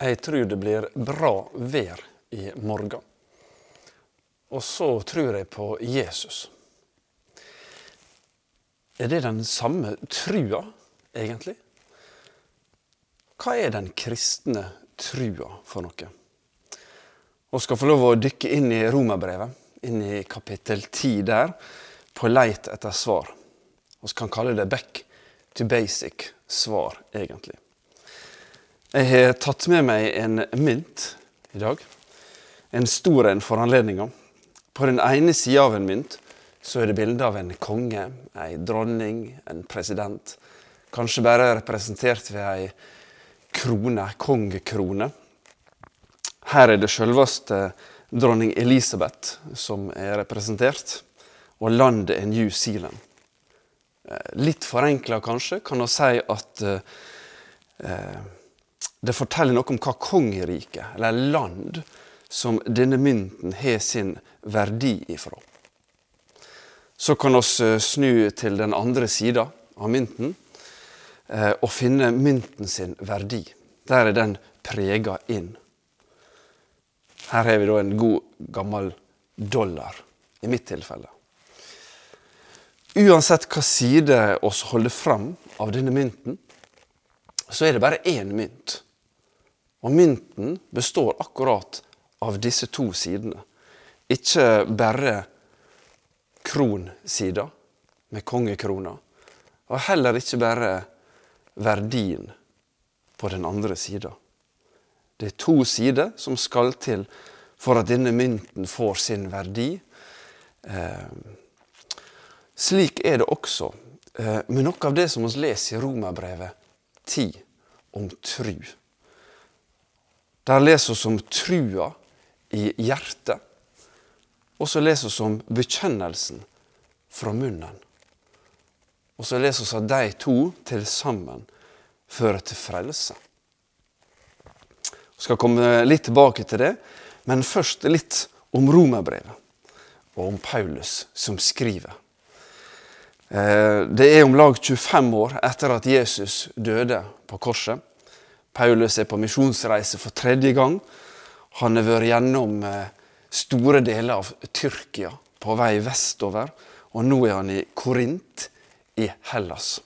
Jeg tror det blir bra vær i morgen. Og så tror jeg på Jesus. Er det den samme trua, egentlig? Hva er den kristne trua for noe? Vi skal få lov å dykke inn i romerbrevet, inn i kapittel 10 der, på leit etter svar. Vi kan kalle det back to basic svar, egentlig. Jeg har tatt med meg en mynt i dag. En stor en for anledninga. På den ene sida av en mynt så er det bilde av en konge, ei dronning, en president. Kanskje bare representert ved ei krone, kongekrone. Her er det selveste dronning Elisabeth som er representert, og landet er New Zealand. Eh, litt forenkla kanskje kan vi si at eh, det forteller noe om hva kongerike, eller land, som denne mynten har sin verdi ifra. Så kan vi eh, snu til den andre sida av mynten eh, og finne mynten sin verdi. Der er den prega inn. Her har vi da en god, gammel dollar, i mitt tilfelle. Uansett hva side oss holder fram av denne mynten, så er det bare én mynt. Og mynten består akkurat av disse to sidene. Ikke bare kronsida med kongekrona, og heller ikke bare verdien på den andre sida. Det er to sider som skal til for at denne mynten får sin verdi. Eh, slik er det også eh, med noe av det som vi leser i Romerbrevet 10 om tru. Der leser vi om trua i hjertet, og så leser vi om bekjennelsen fra munnen. Og så leser vi at de to til sammen fører til frelse. Vi skal komme litt tilbake til det, men først litt om romerbrevet og om Paulus som skriver. Eh, det er om lag 25 år etter at Jesus døde på korset. Paulus er på misjonsreise for tredje gang. Han har vært gjennom eh, store deler av Tyrkia på vei vestover, og nå er han i Korint i Hellas.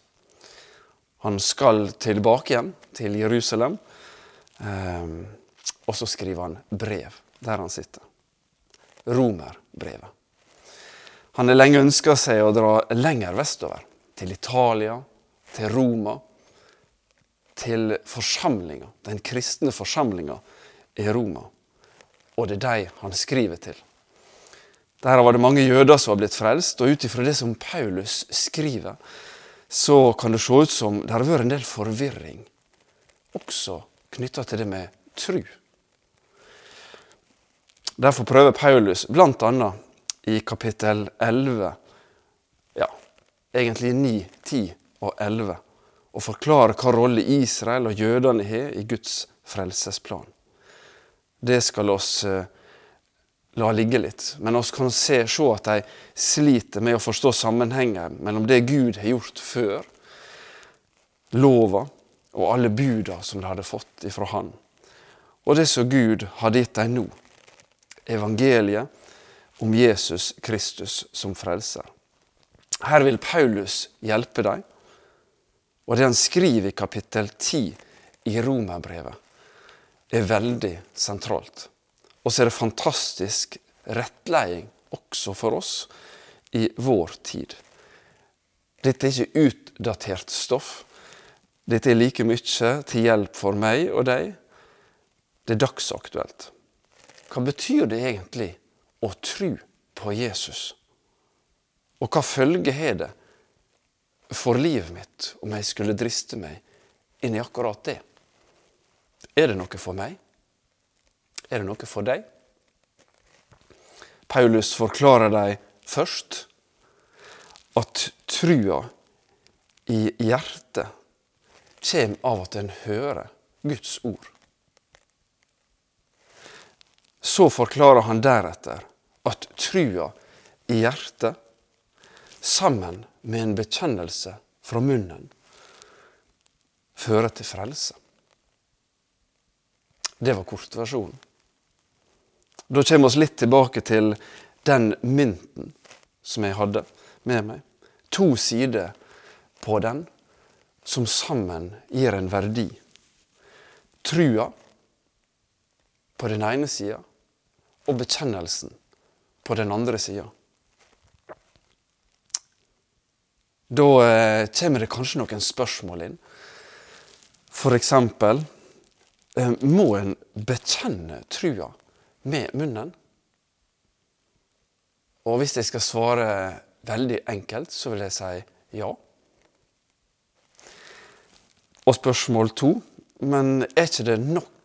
Han skal tilbake igjen til Jerusalem, eh, og så skriver han brev der han sitter. Romerbrevet. Han har lenge ønska seg å dra lenger vestover, til Italia, til Roma til forsamlinga, den kristne forsamlinga i Roma. Og det er de han skriver til. Der var det mange jøder som var blitt frelst, og ut ifra det som Paulus skriver, så kan det se ut som det har vært en del forvirring, også knytta til det med tru. Derfor prøver Paulus bl.a. i kapittel 11, ja, egentlig 9, 10 og 11, og forklare hva rolle Israel og jødene har i Guds frelsesplan. Det skal oss eh, la ligge litt, men oss kan se, se at de sliter med å forstå sammenhengen mellom det Gud har gjort før, lova og alle buda som de hadde fått ifra Han, og det som Gud hadde gitt dem nå, evangeliet om Jesus Kristus som frelser. Her vil Paulus hjelpe dem og det han skriver i kapittel 10 i Romerbrevet, er veldig sentralt. Og så er det fantastisk rettleding også for oss i vår tid. Dette er ikke utdatert stoff. Dette er like mye til hjelp for meg og deg. Det er dagsaktuelt. Hva betyr det egentlig å tro på Jesus? Og hva følge har det for livet mitt om jeg skulle driste meg inn i akkurat det. Er det noe for meg? Er det noe for deg? Paulus forklarer dem først at trua i hjertet kommer av at en hører Guds ord. Så forklarer han deretter at trua i hjertet, sammen med en bekjennelse fra munnen, fører til frelse. Det var kortversjonen. Da kommer vi litt tilbake til den mynten som jeg hadde med meg. To sider på den som sammen gir en verdi. Trua på den ene sida og bekjennelsen på den andre sida. Da eh, kommer det kanskje noen spørsmål inn. Eksempel eh, må en bekjenne trua med munnen? Og hvis jeg skal svare veldig enkelt, så vil jeg si ja. Og spørsmål to men er ikke det nok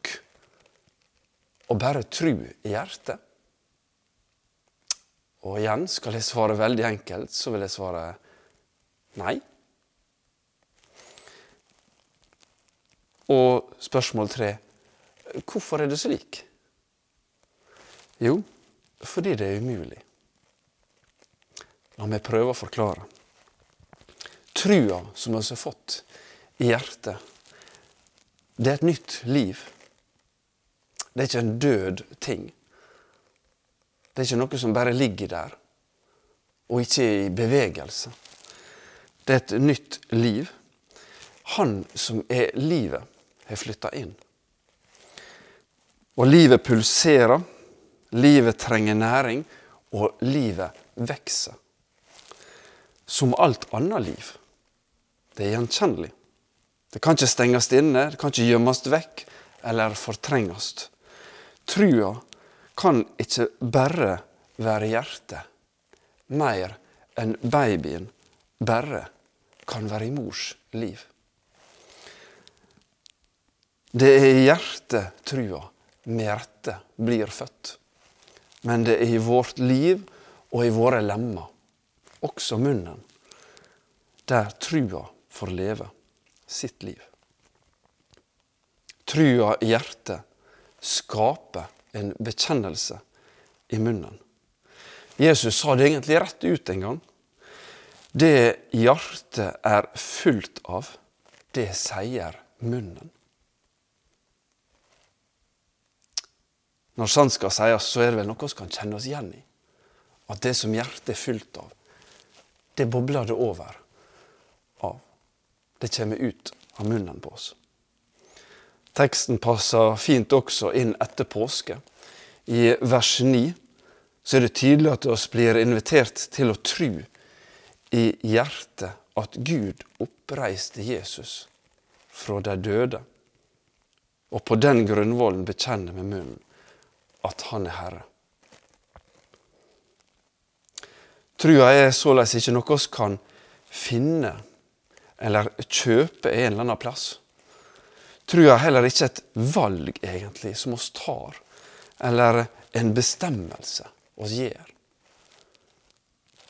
å bare tru i hjertet? Og igjen, skal jeg svare veldig enkelt, så vil jeg svare nei. Og spørsmål tre hvorfor er det slik? Jo, fordi det er umulig. La meg prøve å forklare. Trua som vi har fått i hjertet, det er et nytt liv. Det er ikke en død ting. Det er ikke noe som bare ligger der og ikke er i bevegelse. Det er et nytt liv. Han som er livet, har flytta inn. Og livet pulserer, livet trenger næring, og livet vokser. Som alt annet liv. Det er gjenkjennelig. Det kan ikke stenges inne, det kan ikke gjemmes vekk eller fortrenges. Trua kan ikke bare være hjertet, mer enn babyen bare kan være i mors liv. Det er i hjertet trua med rette blir født. Men det er i vårt liv og i våre lemmer, også munnen, der trua får leve sitt liv. Trua i hjertet skaper en bekjennelse i munnen. Jesus sa det egentlig rett ut en gang. Det hjertet er fullt av, det sier munnen. Når sant skal sies, så er det vel noe vi kan kjenne oss igjen i. At det som hjertet er fullt av, det bobler det over av det kommer ut av munnen på oss. Teksten passer fint også inn etter påske. I vers 9 så er det tydelig at vi blir invitert til å tro i hjertet at Gud oppreiste Jesus fra de døde, og på den grunnvollen bekjenne med munnen at Han er Herre. Trua er såleis ikke noe vi kan finne eller kjøpe en eller annen plass. Trua jeg heller ikke et valg, egentlig, som oss tar, eller en bestemmelse oss gjør.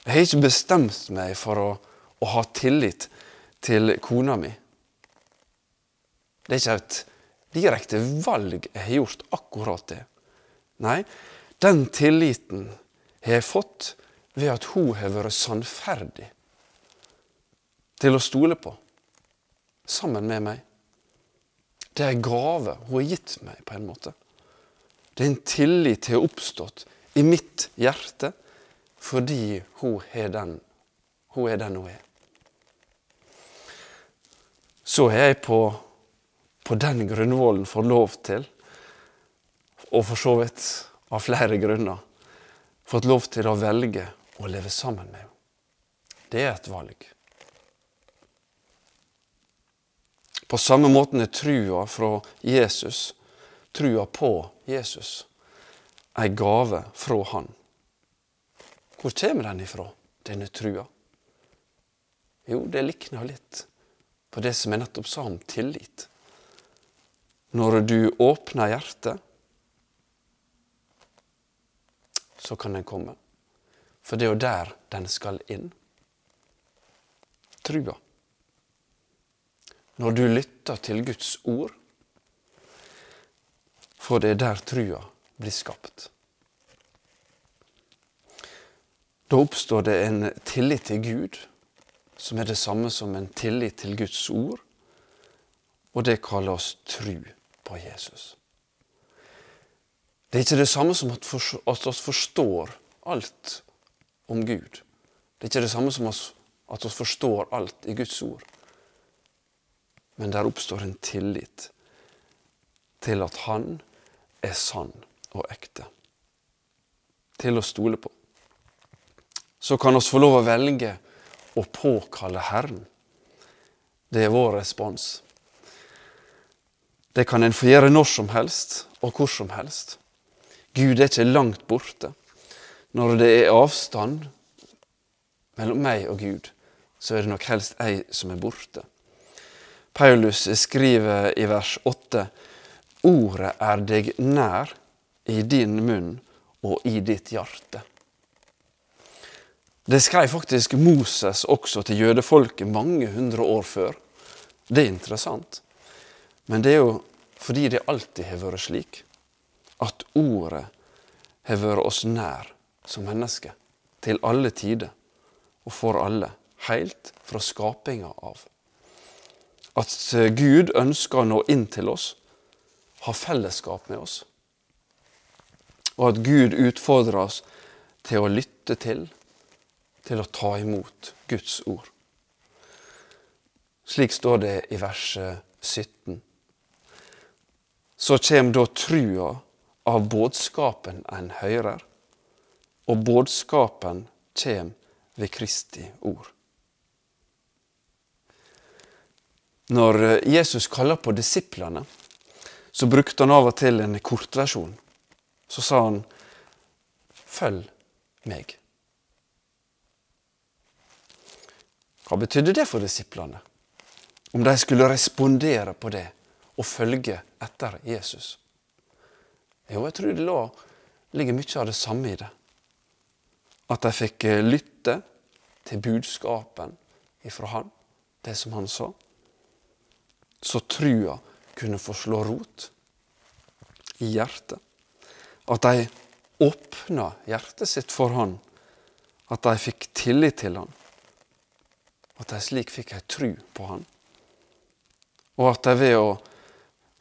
Jeg har ikke bestemt meg for å, å ha tillit til kona mi. Det er ikke et direkte valg jeg har gjort akkurat det. Nei, den tilliten har jeg fått ved at hun har vært sannferdig til å stole på sammen med meg. Det er en gave hun har gitt meg, på en måte. Det er en tillit til å ha oppstått i mitt hjerte fordi hun er den hun er. Er. Så har jeg på, på den grunnvollen fått lov til, og for så vidt av flere grunner, fått lov til å velge å leve sammen med henne. Det er et valg. På samme måten er trua fra Jesus, trua på Jesus, ei gave fra Han. Hvor kommer den ifra, denne trua? Jo, det likner litt på det som jeg nettopp sa om tillit. når du åpner hjertet, så kan den komme. For det er jo der den skal inn. Trua. Når du lytter til Guds ord, for det er der trua blir skapt. Da oppstår det en tillit til Gud, som er det samme som en tillit til Guds ord, og det kaller oss tru på Jesus. Det er ikke det samme som at vi forstår alt om Gud. Det er ikke det samme som at vi forstår alt i Guds ord. Men der oppstår en tillit til at Han er sann og ekte. Til å stole på. Så kan oss få lov å velge å påkalle Herren. Det er vår respons. Det kan en få gjøre når som helst og hvor som helst. Gud er ikke langt borte. Når det er avstand mellom meg og Gud, så er det nok helst jeg som er borte. Paulus skriver i vers 8.: Ordet er deg nær i din munn og i ditt hjerte. Det skrev faktisk Moses også til jødefolket mange hundre år før. Det er interessant. Men det er jo fordi det alltid har vært slik at ordet har vært oss nær som mennesker til alle tider og for alle, helt fra skapinga av. At Gud ønsker å nå inn til oss, ha fellesskap med oss. Og at Gud utfordrer oss til å lytte til, til å ta imot Guds ord. Slik står det i verset 17 så kommer da trua av budskapen en høyrer, og budskapen kommer ved Kristi ord. Når Jesus kaller på disiplene, så brukte han av og til en kortversjon. Så sa han 'følg meg'. Hva betydde det for disiplene? Om de skulle respondere på det? og følge etter Jesus? Jo, jeg tror det lå, ligger mye av det samme i det. At de fikk eh, lytte til budskapen ifra han, det som han sa. Så trua kunne få slå rot i hjertet. At de åpna hjertet sitt for han. At de fikk tillit til han. At de slik fikk ei tru på han. Og at de ved å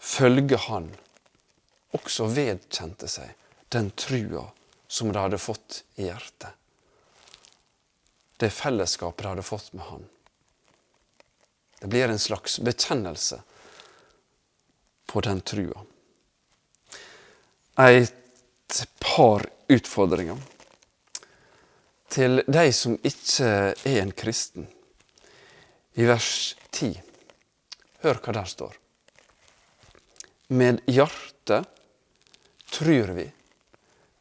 følge Han, også vedkjente seg den trua som de hadde fått i hjertet. Det fellesskapet de hadde fått med Han. Det blir en slags bekjennelse på den trua. Et par utfordringer til de som ikke er en kristen. I vers 10. Hør hva der står. Med hjertet tror vi,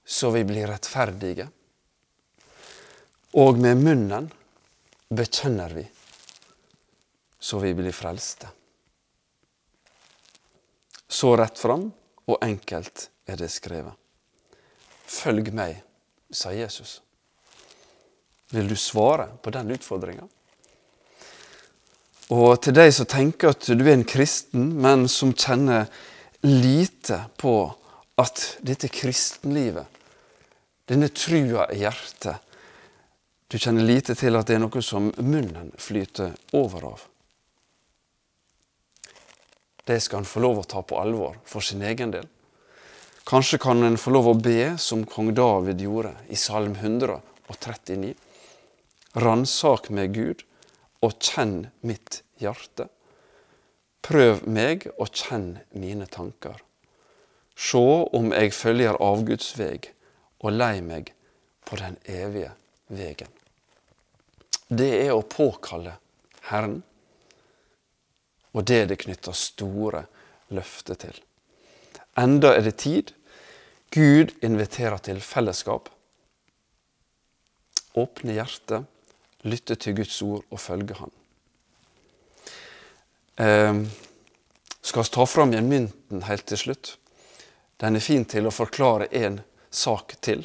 så vi blir rettferdige. Og med munnen bekjenner vi, så vi blir frelste. Så rett fram og enkelt er det skrevet. Følg meg, sa Jesus. Vil du svare på den utfordringa? Og til deg som tenker at du er en kristen, men som kjenner lite på at dette kristenlivet, denne trua i hjertet Du kjenner lite til at det er noe som munnen flyter over av. Det skal en få lov å ta på alvor for sin egen del. Kanskje kan en få lov å be som kong David gjorde i Salm 139. Ransak meg, Gud, og kjenn mitt hjerte. Prøv meg og kjenn mine tanker. Se om jeg følger avgudsveg og lei meg på den evige vegen. Det er å påkalle Herren, og det er det knytta store løfter til. Enda er det tid. Gud inviterer til fellesskap. Åpne hjertet, lytte til Guds ord og følge Han. Eh, Skal vi ta fram igjen mynten helt til slutt? Den er fin til å forklare en sak til.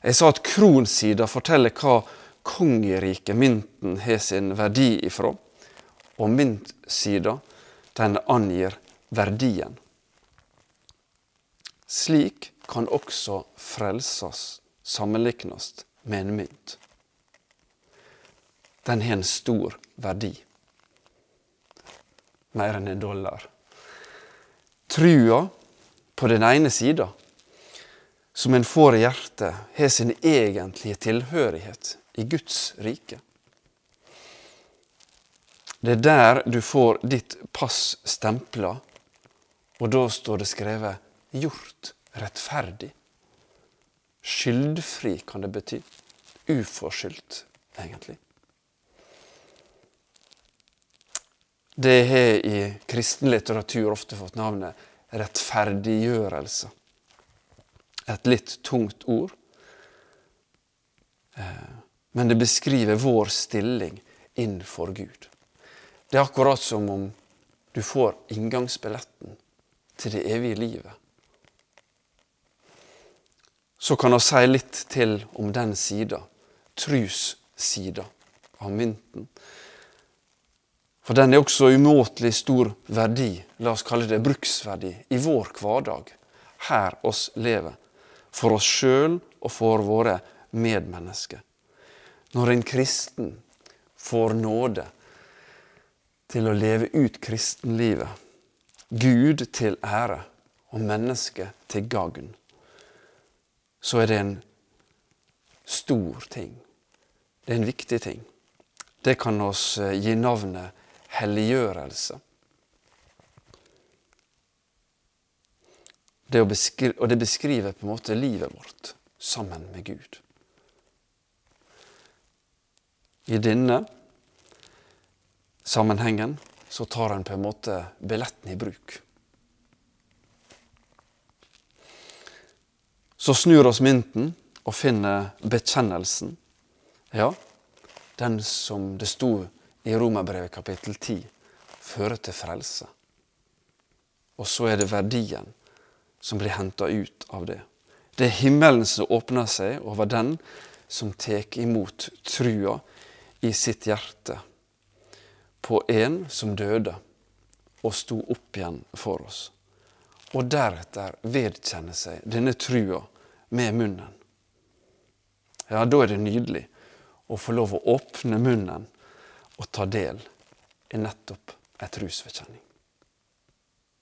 Jeg sa at kronsida forteller hva kongeriket mynten har sin verdi ifra, og myntsida den angir verdien. Slik kan også frelsas sammenlignes med en mynt. Den har en stor verdi. Mer enn en dollar. Trua på den ene sida, som en får i hjertet, har sin egentlige tilhørighet i Guds rike. Det er der du får ditt pass stempla, og da står det skrevet 'gjort rettferdig'. Skyldfri kan det bety. Uforskyldt, egentlig. Det har i kristen litteratur ofte fått navnet rettferdiggjørelse. Et litt tungt ord. Eh, men det beskriver vår stilling innenfor Gud. Det er akkurat som om du får inngangsbilletten til det evige livet. Så kan vi si litt til om den sida, trussida av mynten. For den er også umåtelig stor verdi, la oss kalle det bruksverdi, i vår hverdag, her oss lever. For oss sjøl og for våre medmennesker. Når en kristen får nåde til å leve ut kristenlivet, Gud til ære og mennesket til gagn, så er det en stor ting. Det er en viktig ting. Det kan oss eh, gi navnet helliggjørelse. Det og det beskriver på en måte livet vårt sammen med Gud. I denne sammenhengen så tar en på en måte billetten i bruk. Så snur oss mynten og finner bekjennelsen. Ja, den som det sto i Romerbrevet kapittel 10, fører til frelse. Og så er det verdien som blir henta ut av det. Det er himmelen som åpner seg over den som tar imot trua i sitt hjerte på en som døde og sto opp igjen for oss. Og deretter vedkjenne seg denne trua med munnen. Ja, da er det nydelig å få lov å åpne munnen og ta del i nettopp ei trosforkjenning.